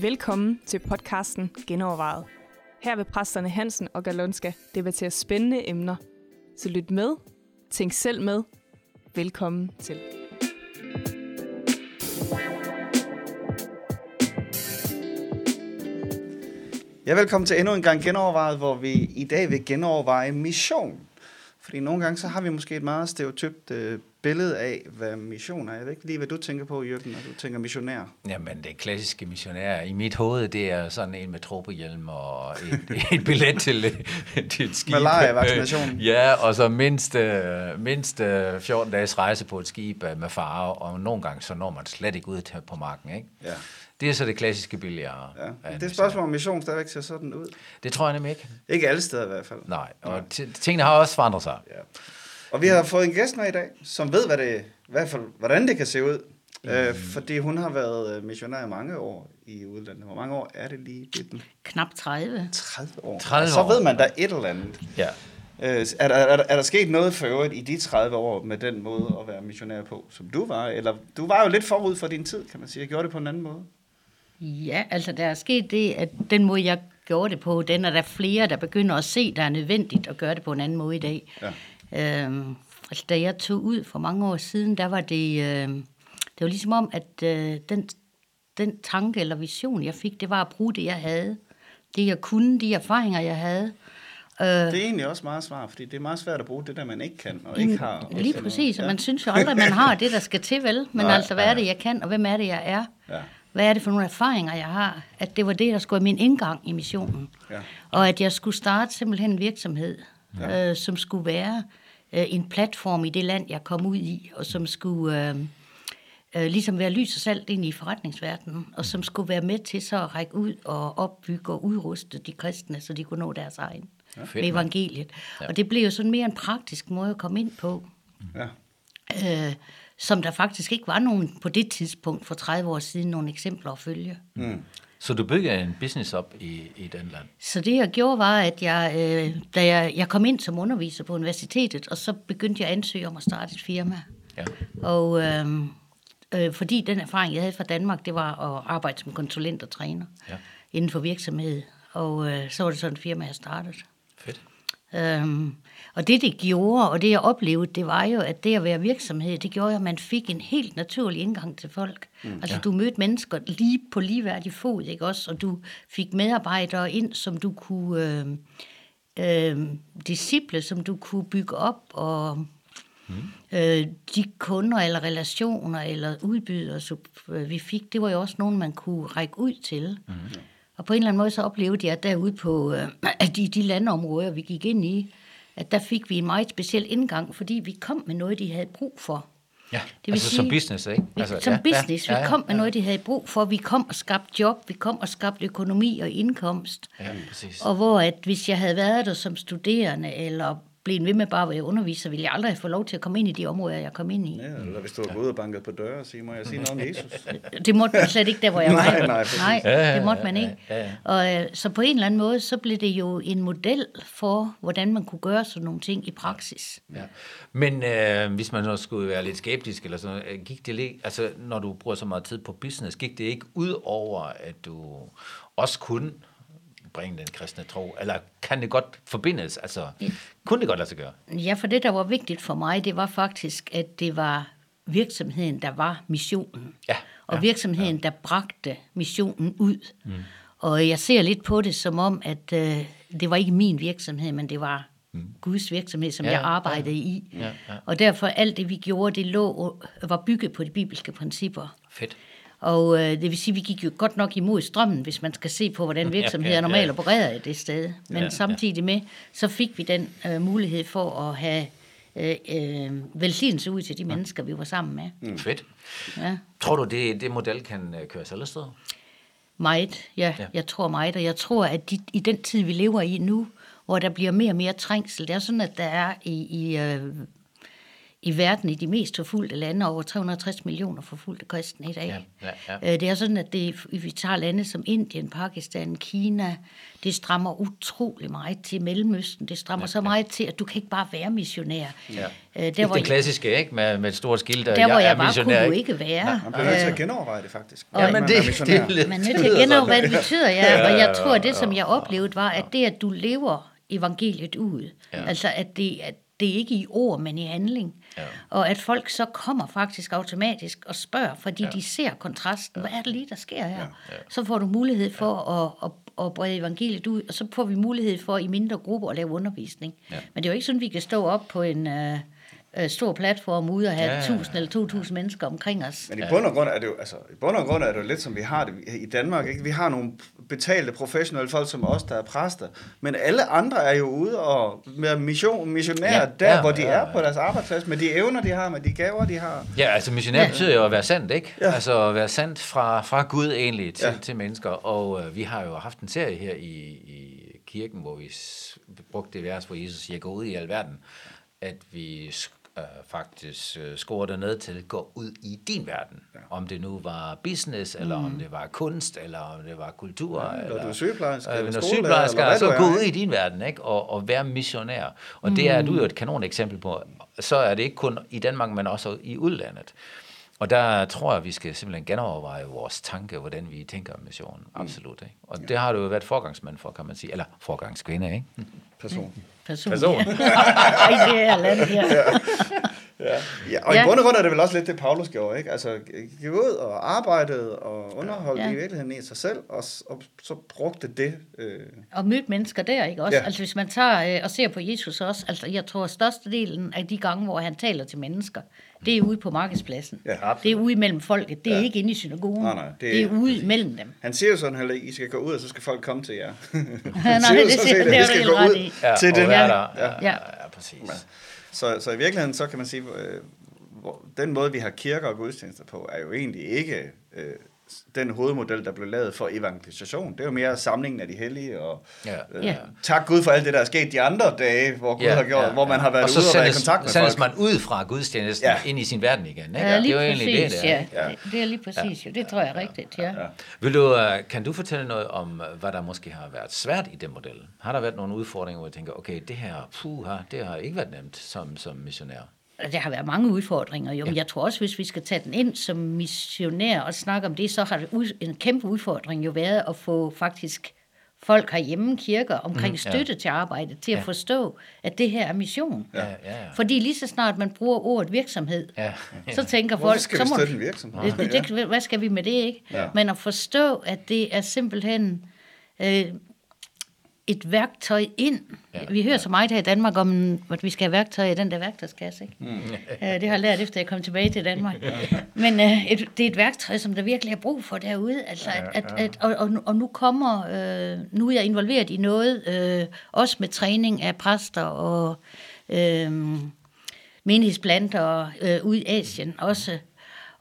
Velkommen til podcasten Genovervejet. Her vil præsterne Hansen og Galonska debattere spændende emner. Så lyt med, tænk selv med. Velkommen til. Ja, velkommen til endnu en gang genovervejet, hvor vi i dag vil genoverveje mission. Fordi nogle gange så har vi måske et meget stereotypt øh, billede af, hvad mission er. Jeg ved ikke lige, hvad du tænker på, Jørgen, når du tænker missionær. Jamen, det klassiske missionær i mit hoved, det er sådan en med tropehjelm og et, et billet til, til et skib. Malaria-vaccination. Ja, og så mindst, øh, mindst øh, 14 dages rejse på et skib øh, med farve, og nogle gange så når man slet ikke ud på marken, ikke? Ja. Det er så det klassiske billede, jeg ja. Det er et spørgsmål, om mission stadigvæk ser sådan ud. Det tror jeg nemlig ikke. Ikke alle steder i hvert fald. Nej, og t- tingene har også forandret sig. Ja. Og vi har fået en gæst med i dag, som ved, hvad det, i hvert fald, hvordan det kan se ud. Mm. Øh, fordi hun har været øh, missionær i mange år i udlandet. Hvor mange år er det lige, Bitten? Knap 30. 30 år. 30 Og så år. ved man, der er et eller andet. Ja. Øh, er, der, er, der, er der sket noget for øvrigt i de 30 år med den måde at være missionær på, som du var? Eller du var jo lidt forud for din tid, kan man sige. Jeg gjorde det på en anden måde. Ja, altså der er sket det, at den måde, jeg gjorde det på, den er der flere, der begynder at se, der er nødvendigt at gøre det på en anden måde i dag. Ja. Øhm, altså, da jeg tog ud for mange år siden, der var det, øh, det var ligesom om, at øh, den, den tanke eller vision, jeg fik, det var at bruge det, jeg havde. Det, jeg kunne, de erfaringer, jeg havde. Øh, Det er egentlig også meget svar, fordi det er meget svært at bruge det, der man ikke kan og ikke har. Lige Og præcis, og ja. man synes jo aldrig, at man har det, der skal til, vel? Men Nej, altså, hvad er det, jeg kan, og hvem er det, jeg er? Ja. Hvad er det for nogle erfaringer, jeg har? At det var det, der skulle være min indgang i missionen. Ja. Og at jeg skulle starte simpelthen en virksomhed, ja. øh, som skulle være øh, en platform i det land, jeg kom ud i, og som skulle øh, øh, ligesom være lys og salt ind i forretningsverdenen, og som skulle være med til så at række ud og opbygge og udruste de kristne, så de kunne nå deres egen ja, med evangeliet. Ja. Og det blev jo sådan mere en praktisk måde at komme ind på Ja. øh, som der faktisk ikke var nogen på det tidspunkt for 30 år siden, nogle eksempler at følge. Mm. Så du bygger en business op i, i den land? Så det jeg gjorde var, at jeg, øh, da jeg, jeg kom ind som underviser på universitetet, og så begyndte jeg at ansøge om at starte et firma. Ja. Og øh, øh, fordi den erfaring, jeg havde fra Danmark, det var at arbejde som konsulent og træner Ja. inden for virksomhed. Og øh, så var det sådan et firma, jeg startede. Fedt. Øhm, og det, det gjorde, og det jeg oplevede, det var jo, at det at være virksomhed, det gjorde, at man fik en helt naturlig indgang til folk. Mm, altså, ja. du mødte mennesker lige på ligeværdig fod, ikke også? Og du fik medarbejdere ind, som du kunne... Øh, øh, disciple, som du kunne bygge op, og mm. øh, de kunder eller relationer eller udbydere, øh, vi fik, det var jo også nogen, man kunne række ud til. Mm. Og på en eller anden måde så oplevede jeg, at derude på øh, de, de landområder, vi gik ind i, at der fik vi en meget speciel indgang, fordi vi kom med noget, de havde brug for. Ja, Det vil altså sige- som business, ikke? Altså, som ja, business, ja, vi kom med ja. noget, de havde brug for. Vi kom og skabte job, vi kom og skabte økonomi og indkomst. Ja, præcis. Og hvor at hvis jeg havde været der som studerende, eller blevet ved med bare at være underviser, ville jeg aldrig have fået lov til at komme ind i de områder, jeg kom ind i. Ja, eller hvis du var gået og banket på døre og sige, må jeg sige noget om Jesus? Det måtte man slet ikke der, hvor jeg Nej, var. nej, præcis. nej ja, det måtte man ikke. Og, øh, så på en eller anden måde, så blev det jo en model for, hvordan man kunne gøre sådan nogle ting i praksis. Ja. Men øh, hvis man så skulle være lidt skeptisk, eller sådan, gik det lidt, altså når du bruger så meget tid på business, gik det ikke ud over, at du også kunne bringe den kristne tro, eller kan det godt forbindes, altså kunne det godt lade sig gøre? Ja, for det, der var vigtigt for mig, det var faktisk, at det var virksomheden, der var missionen. Ja, Og ja, virksomheden, der bragte missionen ud. Mm. Og jeg ser lidt på det som om, at øh, det var ikke min virksomhed, men det var mm. Guds virksomhed, som Ja, ja, jeg arbejdede ja. i. Ja, ja. Og derfor alt det, vi gjorde, det lå, var bygget på de bibelske principper. Fedt. Og øh, det vil sige, at vi gik jo godt nok imod strømmen, hvis man skal se på, hvordan virksomheder normalt opererer i det sted. Men Ja, samtidig med, så fik vi den øh, mulighed for at have øh, øh, velsignelse ud til de mennesker, vi var sammen med. Mm. Fedt. Ja. Tror du, det, det model kan øh, køres alle steder? Meget, ja, Ja. ja. Jeg tror meget, og jeg tror, at de, i den tid, vi lever i nu, hvor der bliver mere og mere trængsel, det er sådan, at der er i, i, øh, i verden i de mest forfulgte lande, over 360 millioner forfulgte kristne i dag. Ja, ja, ja. Øh, Det er sådan, at det, vi tager lande som Indien, Pakistan, Kina, det strammer utrolig meget til Mellemøsten. Det strammer ja, så meget til, at du kan ikke bare være missionær. Ja. Øh, Der, det klassiske, ikke? Med, med et stort skilt, der, hvor jeg, er var, missionær, kunne du ikke? ikke være. Man bliver nødt til at genoverveje det, faktisk. Ja, men Man er det, missionær. det, er lidt- Man er nødt det til at lyder genover, sådan. hvad det betyder, ja. Og jeg tror, at det, som jeg oplevede, var, at det, at du lever evangeliet ud, Ja. altså at det, at det er ikke i ord, men i handling. Ja. Og at folk så kommer faktisk automatisk og spørger, fordi ja. de ser kontrasten. Hvad er det lige, der sker her? Ja. Så får du mulighed for at, at, at brede evangeliet ud, og så får vi mulighed for i mindre grupper at lave undervisning. Ja. Men det er jo ikke sådan, vi kan stå op på en øh, øh, stor platform ude og have Ja, ja, ja. 1000 eller 2000 mennesker omkring os. Men i bund og grund er det jo, altså, i bund og grund er det jo lidt som vi har det i Danmark. Ikke? Vi har nogle betalte professionelle folk som os, der er præster. Men alle andre er jo ude og med mission, missionærer Ja, der, ja, hvor de ja, er på deres arbejdsplads, med de evner, de har, med de gaver, de har. Ja, altså missionær Ja. betyder jo at være sandt, ikke? Ja. Altså at være sandt fra, fra Gud egentlig til, Ja. til mennesker. Og øh, vi har jo haft en serie her i, i kirken, hvor vi brugte det vers, hvor Jesus siger, gå ud i alverden, at vi øh, faktisk øh, scorer det ned til, gå ud i din verden. Ja. Om det nu var business, eller Mm. om det var kunst, eller om det var kultur. Ja, eller du er sygeplejerske, øh, eller eller sygeplejerske, eller er, gå ud i din verden, ikke? Og, og være missionær. Og det er du jo et kanon eksempel på. Så er det ikke kun i Danmark, men også i udlandet. Og der tror jeg, at vi skal simpelthen genoverveje vores tanke, hvordan vi tænker om missionen. Absolut. Ikke? Og det har du jo været forgangsmand for, kan man sige. Eller forgangskvinde, ikke? Person. Person. Person. Ej, det er land her. Ja, og Ja. i bund og grund er det vel også lidt det, Paulus gjorde, ikke? Altså, gik ud og arbejdede og underholdt Ja. ja. i virkeligheden i sig selv, og, og så brugte det. Øh, og mødt mennesker der, ikke også? Ja. Ja. Altså hvis man tager øh, og ser på Jesus også, altså jeg tror størstedelen af de gange, hvor han taler til mennesker, det er ude på markedspladsen. Ja, absolut. det er ude mellem folket, det er Ja. ikke inde i synagogen. Nej, nej, det det, er- det er ude mellem dem. han siger jo sådan heller ikke, I skal gå ud, og så skal folk komme til jer. nej, Han siger jo det sådan siger- det er I du skal helt gå ret ud i. Ja, til være der. Ja, Ja. ja, ja, præcis. Så, så i virkeligheden, så kan man sige, øh, hvor, den måde, vi har kirker og gudstjenester på, er jo egentlig ikke øh, den hovedmodel, der blev lavet for evangelisation. Det er jo mere samlingen af de hellige, og Ja. øh, Ja. tak Gud for alt det, der er sket de andre dage, hvor Gud Ja, har gjort, ja, hvor man ja. har været og ude og være i sendes, kontakt med sendes folk. man ud fra gudstjenesten Ja. ja. ind i sin verden igen. Ikke? Ja, det lige er jo egentlig præcis, det, der. ja. Ja. Det, det er lige præcis, jo. Det tror jeg er rigtigt, ja. Ja. Vil du, øh, kan du fortælle noget om, øh, hvad der måske har været svært i den model? Har der været nogle udfordringer, hvor jeg tænker, okay, det her, puha, det har ikke været nemt som, som missionær? Der har været mange udfordringer, jo. Men jeg tror også, hvis vi skal tage den ind som missionær og snakke om det, så har det en kæmpe udfordring jo været at få faktisk folk herhjemme, kirker, omkring ja. støtte til arbejdet, til at Ja. forstå, at det her er mission. Ja, ja, ja. Fordi lige så snart man bruger ordet virksomhed, Ja, så tænker Hvorfor folk, skal så vi må støtte en virksomhed? det, det, det, hvad skal vi med det, ikke? Ja. Men at forstå, at det er simpelthen øh, et værktøj ind. Ja, vi hører så meget her i Danmark om, at vi skal have værktøj i den der værktøjskasse. Ikke? Mm. Øh, det har jeg lært, efter jeg kom tilbage til Danmark. Men øh, et, det er et værktøj, som der virkelig er brug for derude. Altså, at, at, at, og, og, og nu kommer, øh, nu er jeg involveret i noget, øh, også med træning af præster og øh, menighedsplanter øh, ude i Asien også.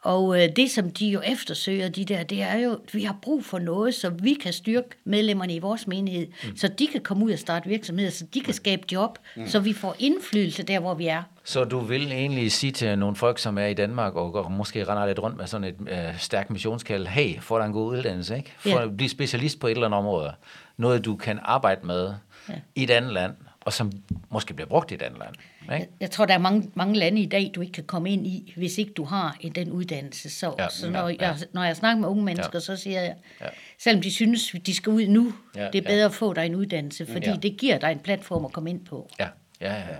Og øh, det, som de jo eftersøger, de der, det er jo, at vi har brug for noget, så vi kan styrke medlemmerne i vores menighed, mm. så de kan komme ud og starte virksomheder, så de kan skabe job, mm. så vi får indflydelse der, hvor vi er. Så du vil egentlig sige til nogle folk, som er i Danmark, og går, måske render lidt rundt med sådan et øh, stærkt missionskald, hey, få dig en god uddannelse, ikke? Få, Ja. Bliv specialist på et eller andet område. Noget, du kan arbejde med ja. i et andet land, og som måske bliver brugt i et andet land. Ikke? Jeg, jeg tror, der er mange, mange lande i dag, du ikke kan komme ind i, hvis ikke du har en, den uddannelse. Så, Ja, ja, så ja, når, ja. jeg, når jeg snakker med unge mennesker, Ja. ja. så siger jeg, Ja. ja. selvom de synes, de skal ud nu, Ja, ja, det er ja. bedre at få dig en uddannelse, fordi Ja. ja. det giver dig en platform at komme ind på. Ja, ja, ja. ja.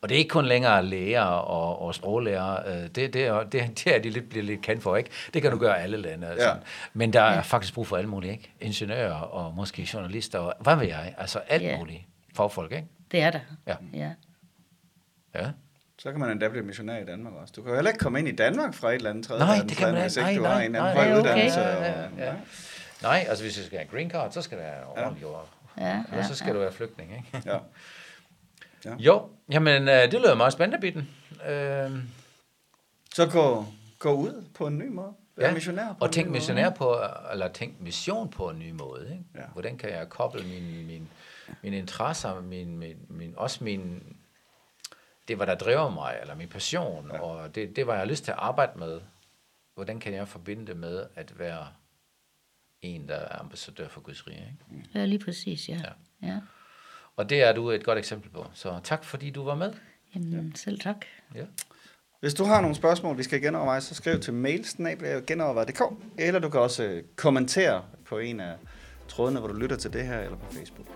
Og det er ikke kun længere læger og, og sproglærer. øh, Det, det, er, det, det er de lidt, bliver lidt kendt for, ikke? Det kan du gøre i alle lande. Ja. Ja. Men der er faktisk brug for alle mulige, ikke? Ingeniører og måske journalister og hvad ved jeg? Altså alt Ja. muligt. Fagfolk, ikke? Det er der. Ja. ja. Ja. Så kan man endda blive missionær i Danmark også. Du kan jo heller ikke komme ind i Danmark fra et eller andet tredje Nej, det kan man hvis ikke. ikke Nej, du har nej, en nej, anden høj nej, okay. uddannelse. Ja, ja, ja. Nej, altså hvis du skal have green card, så skal det være ordentligt. Ja. Ja, Ja, så skal du være flygtning, ikke? Ja. Jo, jamen øh, det lyder meget spændende, Bitten. Øh, Så gå, gå ud på en ny måde. Være missionær på og tænk missionær på, eller tænk mission på en ny måde. Ikke? Ja. Hvordan kan jeg koble min, min, mine interesser, min, min, min, også min, det var der driver mig, eller min passion, ja. og det, det var jeg har lyst til at arbejde med. Hvordan kan jeg forbinde det med at være en, der er ambassadør for Guds rige? Ikke? Ja, lige præcis, ja. Ja. ja. Og det er du et godt eksempel på. Så tak, fordi du var med. Jamen, ja. selv tak. Ja. Hvis du har nogle spørgsmål, vi skal genoverveje, så skriv til mailsnabel.genoverveje.dk, eller du kan også øh, kommentere på en af trådene, hvor du lytter til det her, eller på Facebook.